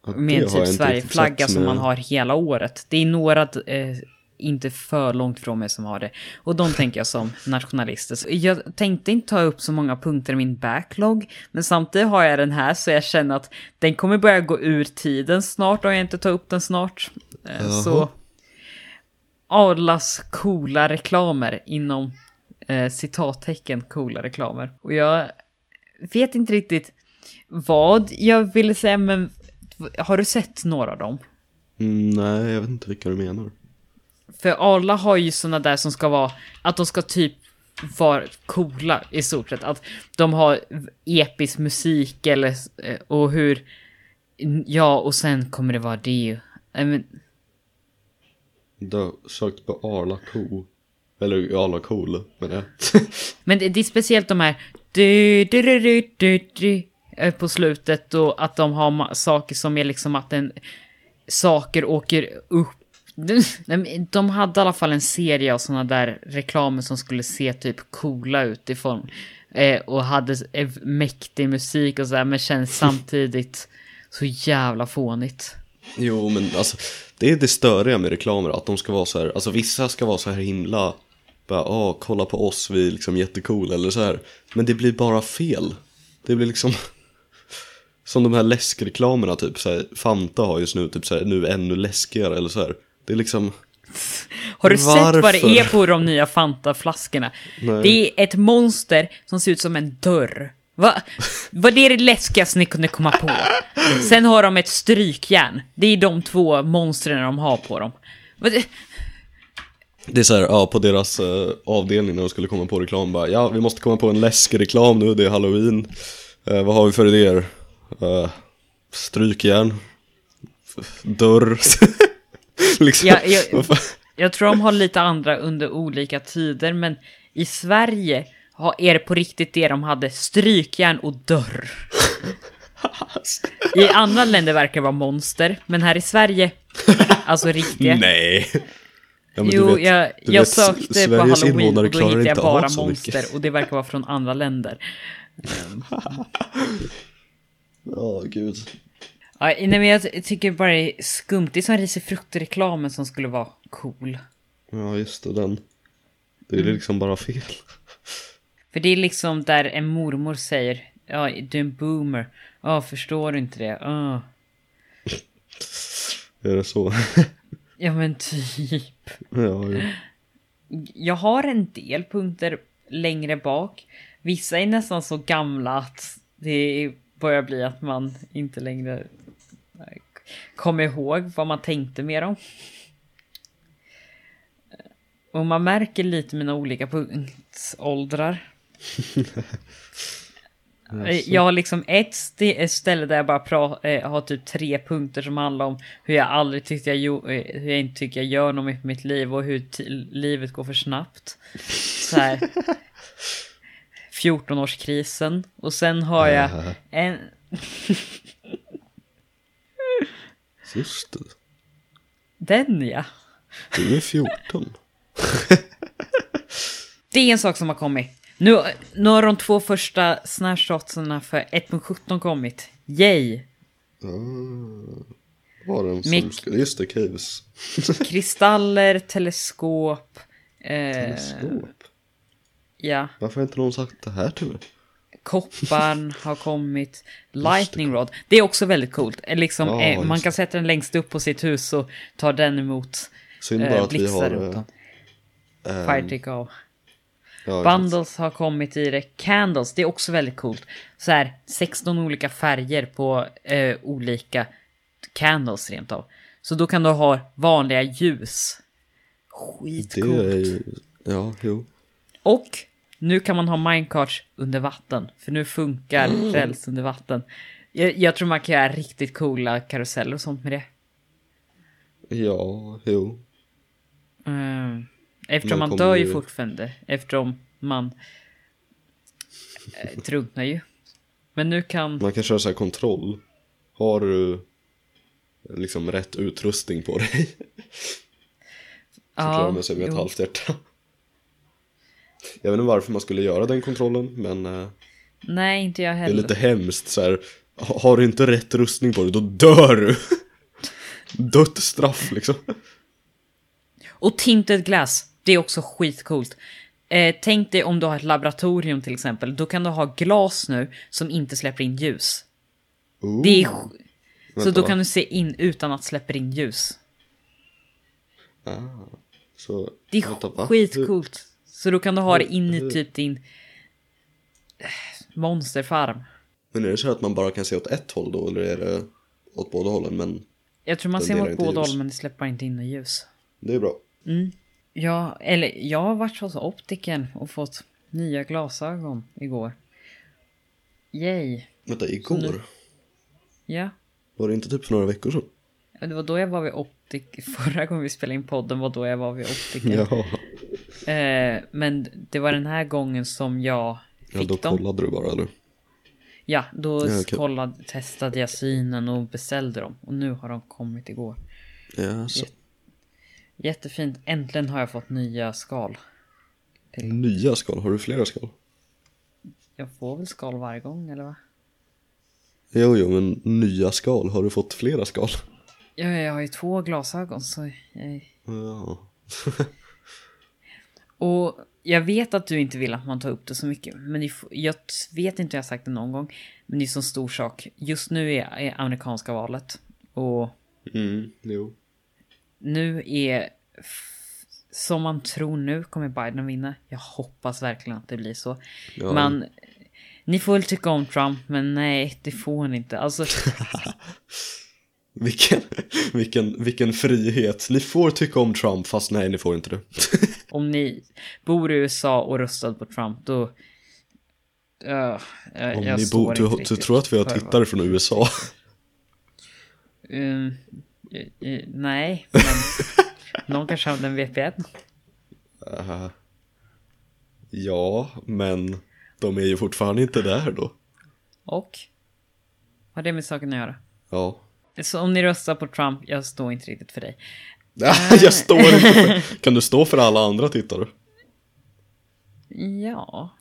Ja, med en jag typ Sverigeflagga som man har hela året. Det är några eh, inte för långt från mig som har det. Och de tänker jag som nationalister. Så jag tänkte inte ta upp så många punkter i min backlog. Men samtidigt har jag den här så jag känner att den kommer börja gå ur tiden snart om jag inte tar upp den snart. Eh, Jaha. så Adlas coola reklamer inom eh, citattecken coola reklamer. Och jag vet inte riktigt vad jag ville säga, men har du sett några av dem? Mm, nej, jag vet inte vilka du menar. För alla har ju såna där som ska vara, att de ska typ vara coola i stort sett. Att de har episk musik eller, eh, och hur, ja och sen kommer det vara det. Men, Du har sökt på Arla Ko. Eller Arla Cool, men jag. Men det, det är speciellt de här du, du, du, du, du, du, eh, på slutet och att de har saker som är liksom att en saker åker upp. De hade i alla fall en serie av sådana där reklamer som skulle se typ coola ut i form. Eh, och hade eh, mäktig musik och sådär men känns samtidigt så jävla fånigt. Jo, men alltså, det är det störiga med reklamer, att de ska vara så här, alltså vissa ska vara så här himla, bara, åh, kolla på oss, vi är liksom jättecool, eller så här. Men det blir bara fel. Det blir liksom, som de här läskreklamerna, typ så här, Fanta har just nu, typ så här, nu ännu läskigare, eller så här. Det är liksom, Har du sett vad det Varför? är på de nya Fanta-flaskorna? Det är ett monster som ser ut som en dörr. Va? Vad är det läskigaste ni kunde komma på? Sen har de ett strykjärn. Det är de två monstren de har på dem. Det- är så här, ja, på deras eh, avdelning när de skulle komma på reklam, bara, ja, vi måste komma på en läskreklam nu, det är halloween. Eh, vad har vi för idéer? Uh, strykjärn. Dörr. liksom, Ja, jag- fan? Jag tror de har lite andra under olika tider, men i Sverige har, är det på riktigt det de hade. Strykjärn och dörr. I andra länder verkar det vara monster, men här i Sverige, alltså riktiga. Nej. Ja, jo, vet- jag, jag vet, sökte på Sveriges halloween invånare och då hittade jag bara monster mycket. och det verkar vara från andra länder. Ja, gud. Ja, nej, men jag tycker bara det är skumt. Det är som risifruktreklamen som skulle vara cool. Ja, just det, den. Det är Mm. liksom bara fel. För det är liksom där en mormor säger Ja, du är en boomer. Ja, förstår du inte det? Ja. Är det så? Ja, men typ. ja, ja. Jag har en del punkter längre bak. Vissa är nästan så gamla att det börjar bli att man inte längre kommer ihåg vad man tänkte med dem. Och man märker lite mina olika punktåldrar. Eh, Jag har liksom ett st- ställe där jag bara eh, har typ tre punkter som handlar om hur jag aldrig tyckte jag, eh, hur jag inte tycker jag gör något med mitt liv och hur livet går för snabbt. Så här. 14-årskrisen. Och sen har jag en... Just det. Den ja. Du är 14. Det är en sak som har kommit. Nu, nu har de två första snapshotsarna för 1.17 kommit. Yay! Var den som ska... Just det, Caves. Kristaller, teleskop. Eh, Teleskop. ja. Varför har inte någon sagt det här till mig? Kopparn har kommit. Lightning Rod. Det är också väldigt coolt. Eh, Liksom, Ja, eh, man kan sätta den längst upp på sitt hus och ta den emot Synd bara eh, blixtar har... runt eh, om. ehm, Fire Take Off. ja, Bundles har kommit i det. Candles, det är också väldigt coolt. Så här, 16 olika färger på eh, olika candles rent av. Så då kan du ha vanliga ljus. Det Skitcoolt. är ju... Ja, jo. Och nu kan man ha minecarts under vatten. För nu funkar Mm. räls under vatten. Jag, jag tror man kan göra riktigt coola karuseller och sånt med det. Ja, jo. Mm. Eftersom Man dör ju fortfarande. Eftersom man eh, drunknar ju. Men nu kan... Man kan köra så här kontroll. Har du liksom rätt utrustning på dig? Så klarar man sig med ett halvt hjärta. Jag vet inte varför man skulle göra den kontrollen, men eh, Nej, inte jag det är heller. lite hemskt så här. ha- Har du inte rätt rustning på dig, då dör du! Dött straff liksom. Och tinted glass, det är också skitcoolt. Eh, tänk dig om du har ett laboratorium till exempel, då kan du ha glas nu som inte släpper in ljus. Ooh. Det är, så Vänta, då va? kan du se in utan att släppa in ljus. Ah, så, Det är vänta, skitcoolt. Så då kan du ha det in i typ din eh, monsterfarm. Men är det så att man bara kan se åt ett håll då, eller är det åt båda hållen? Men Jag tror man ser inte båda ljus. håll men det släpper inte in något ljus. det är bra. Ja, eller jag har varit hos optiken och fått nya glasögon igår. Yay. Vänta, igår? Ja. Var det inte typ för några veckor sedan? Det var då jag var vid optik. Förra gången vi spelade in podden var då jag var vid optiken. Ja, Eh, men det var den här gången som jag ja fick då dem. kollade du bara eller? Ja, då Ja, okej. kollade, testade jag synen och beställde dem. Och nu har de kommit igår. Ja, så. Jättefint. Äntligen har jag fått nya skal. Nya skal, har du flera skal? Jag får väl skal varje gång, eller va? Jo, jo, men nya skal, har du fått flera skal? Ja, jag har ju två glasögon så jag... Ja. Och jag vet att du inte vill att man tar upp det så mycket. Men jag vet inte om jag har sagt det någon gång. Men det är så stor sak. Just nu är, amerikanska valet. Och Mm, jo. nu är... Som man tror nu kommer Biden vinna. Jag hoppas verkligen att det blir så. Ja. Man... Ni får väl tycka om Trump, men nej, det får ni inte. Alltså, Vilken, vilken, vilken frihet. Ni får tycka om Trump, fast nej, ni får inte det. om ni bor i USA och röstat på Trump, då... Uh, jag, Om jag ni bor, du, du tror att vi har tittare från USA? Um, eh, eh, nej, men någon kanske hade en VPN. Uh, ja, men de är ju fortfarande inte där då. Och? Vad har det med saken att göra? Ja. Så om ni röstar på Trump, jag står inte riktigt för dig. Jag står inte för... Kan du stå för alla andra tittare? Ja.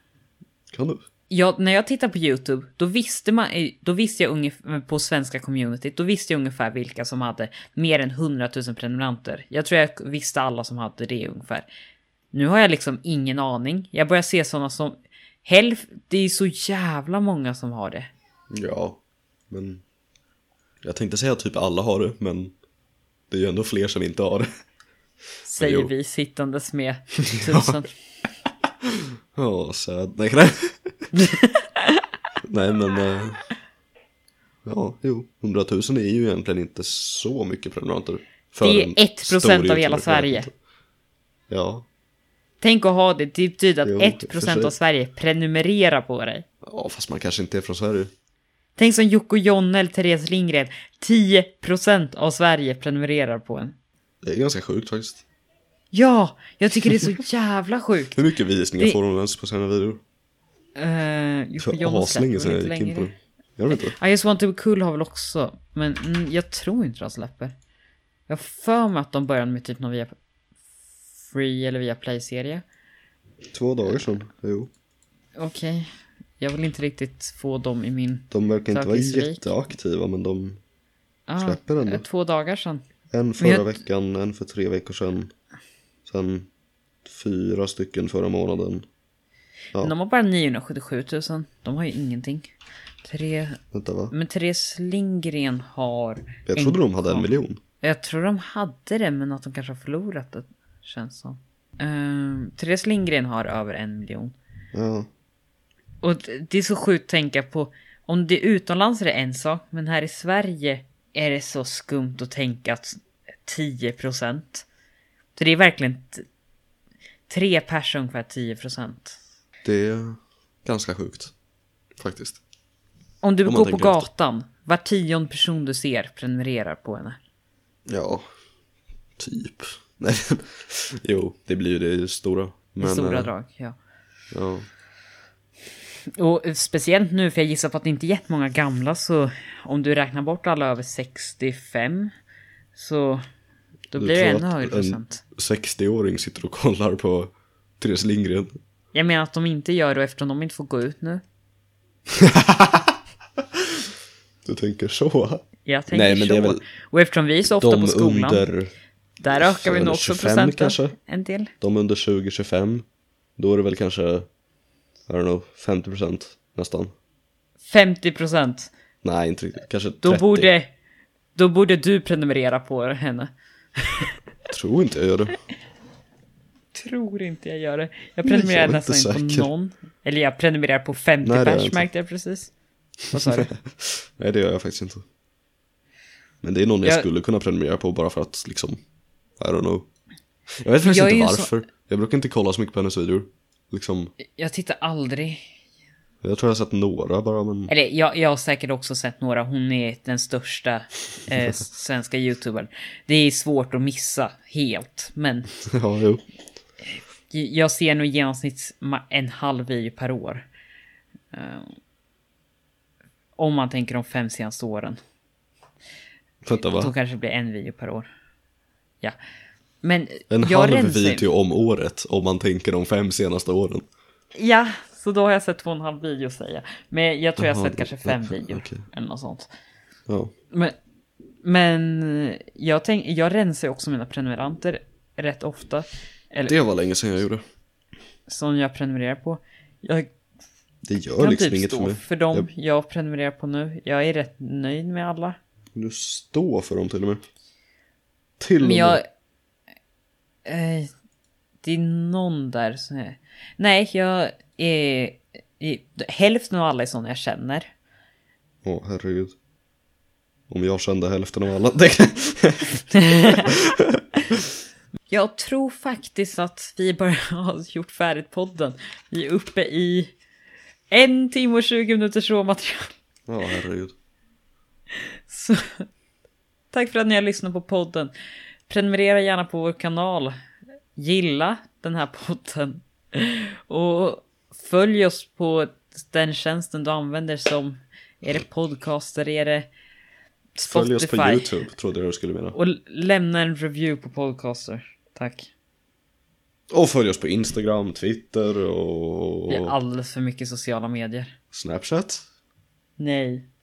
Kan du? Ja, när jag tittar på YouTube, då visste, man, eh, då visste jag ungefär, på svenska communityt, då visste jag ungefär vilka som hade mer än 100 000 prenumeranter. Jag tror jag visste alla som hade det ungefär. Nu har jag liksom ingen aning. Jag börjar se sådana som... Hälf, det är så jävla många som har det. Ja, men... Jag tänkte säga att typ alla har det, men... Det är ju ändå fler som inte har det. Säger vi sittandes med tusen. Ja, sad. Nej, nej. nej, men... eh, Ja, jo. 100 000 är ju egentligen inte så mycket prenumeranter. För Det är 1% stor av hela Sverige. Ja, Tänk att ha det, det betyder att 1% sig. av Sverige prenumererar på dig. ja, fast man kanske inte är från Sverige. Tänk som Jocke Jonne eller Therese Lindgren. 10% av Sverige prenumererar på en. Det är ganska sjukt faktiskt. Ja, jag tycker det är så jävla sjukt. Hur mycket visningar Det- får de ens på sina videor? Uh, Jocke Jonne aslänge sedan släpper jag gick in på det. Jag vet inte. I just want to be cool har väl också, men mm, jag tror inte de släpper. Jag har för mig att de började med typ någon via Free eller via Play-serie. Två dagar sedan, jo. Okej, jag vill inte riktigt få dem i min... De verkar inte vara jätteaktiva, men de... Ah, Släpper den då? eh, Två dagar sedan. En förra jag- veckan, en för tre veckor sedan. Sen fyra stycken förra månaden. Ja. De har bara 977 000. De har ju ingenting. Tre... Vänta va? Men Therese Lindgren har... Jag trodde de hade en miljon. Jag tror de hade det, men att de kanske har förlorat det. Känns som. Uh, Therese Lindgren har över en miljon. Ja. Och det är så sjukt att tänka på. Om det är utomlands är det en sak, men här i Sverige är det så skumt att tänka att 10 procent. Så det är verkligen tre personer ungefär 10 procent. Det är ganska sjukt. Faktiskt. Om du Om går på tänker efter. gatan, var tionde person du ser prenumererar på henne. Ja. Typ. Nej. jo, det blir ju det stora. Men, stora eh, drag, ja. Ja. Och speciellt nu, för jag gissar på att det inte är jättemånga gamla, så om du räknar bort alla över 65, så då Du blir det ännu att högre en- procent. 60-åring sitter och kollar på Therese Lindgren. Jag menar att de inte gör det eftersom de inte får gå ut nu. Du tänker så? Jag tänker Nej, men så. det är väl Och eftersom vi är så ofta på skolan, under, där ökar vi nog också 25 procenten kanske? en del. de under 20-25, då är det väl kanske, I don't know, 50% nästan. 50 procent. Nej, inte riktigt. Kanske 30. Då borde, då borde du prenumerera på henne. Tror inte jag gör det. Tror inte jag gör det. Jag prenumererar jag nästan inte inte på någon. Eller jag prenumererar på 50 Nej, det gör jag pers märkte jag precis. Vad sa du? Nej, det gör jag faktiskt inte. Men det är någon jag, Jag- skulle kunna prenumerera på bara för att liksom, I don't know. Jag vet faktiskt Jag inte ju så- varför. Jag brukar inte kolla så mycket på hennes videor. Liksom, Jag tittar aldrig. jag tror jag har sett några bara, men Eller jag, jag har säkert också sett några. Hon är den största eh, svenska youtubern. Det är svårt att missa helt. Men ja, jo. jag ser nog i genomsnitt en halv video per år. Eh, om man tänker de fem senaste åren. Vänta Då va? kanske det blir en video per år. Ja. Men En jag halv rensar ju- video om året om man tänker de fem senaste åren. Ja, så då har jag sett två och en halv video säger. Men jag tror jag har sett kanske fem videor. okej. Eller något sånt. Ja. Men, men jag, tänk, jag rensar också mina prenumeranter rätt ofta. Eller Det var länge sedan jag gjorde. som jag prenumererar på. Jag Det gör kan liksom typ inget för stå mig. för dem Jag, jag prenumererar på nu. Jag är rätt nöjd med alla. du står för dem till och med. Till och Men jag... Eh, det är någon där som är... Nej, jag är... Hälften av alla är sådana jag känner. Åh, herregud. Om jag kände hälften av alla. Jag tror faktiskt att vi bara har gjort färdigt podden. Vi är uppe i en timme och 20 minuters råmaterial. Ja, herregud. Så, tack för att ni har lyssnat på podden. Prenumerera gärna på vår kanal. Gilla den här podden. Och följ oss på den tjänsten du använder som är det podcaster, är det Följ oss på Spotify. YouTube, trodde jag du skulle mena. Och lämna en review på podcaster. Tack. Och följ oss på Instagram, Twitter och Det är alldeles för mycket sociala medier. Snapchat. Nej.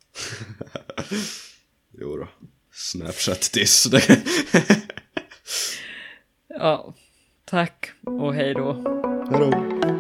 Jo då. Snapchat diss. Ja, tack och hej då. Hejdå.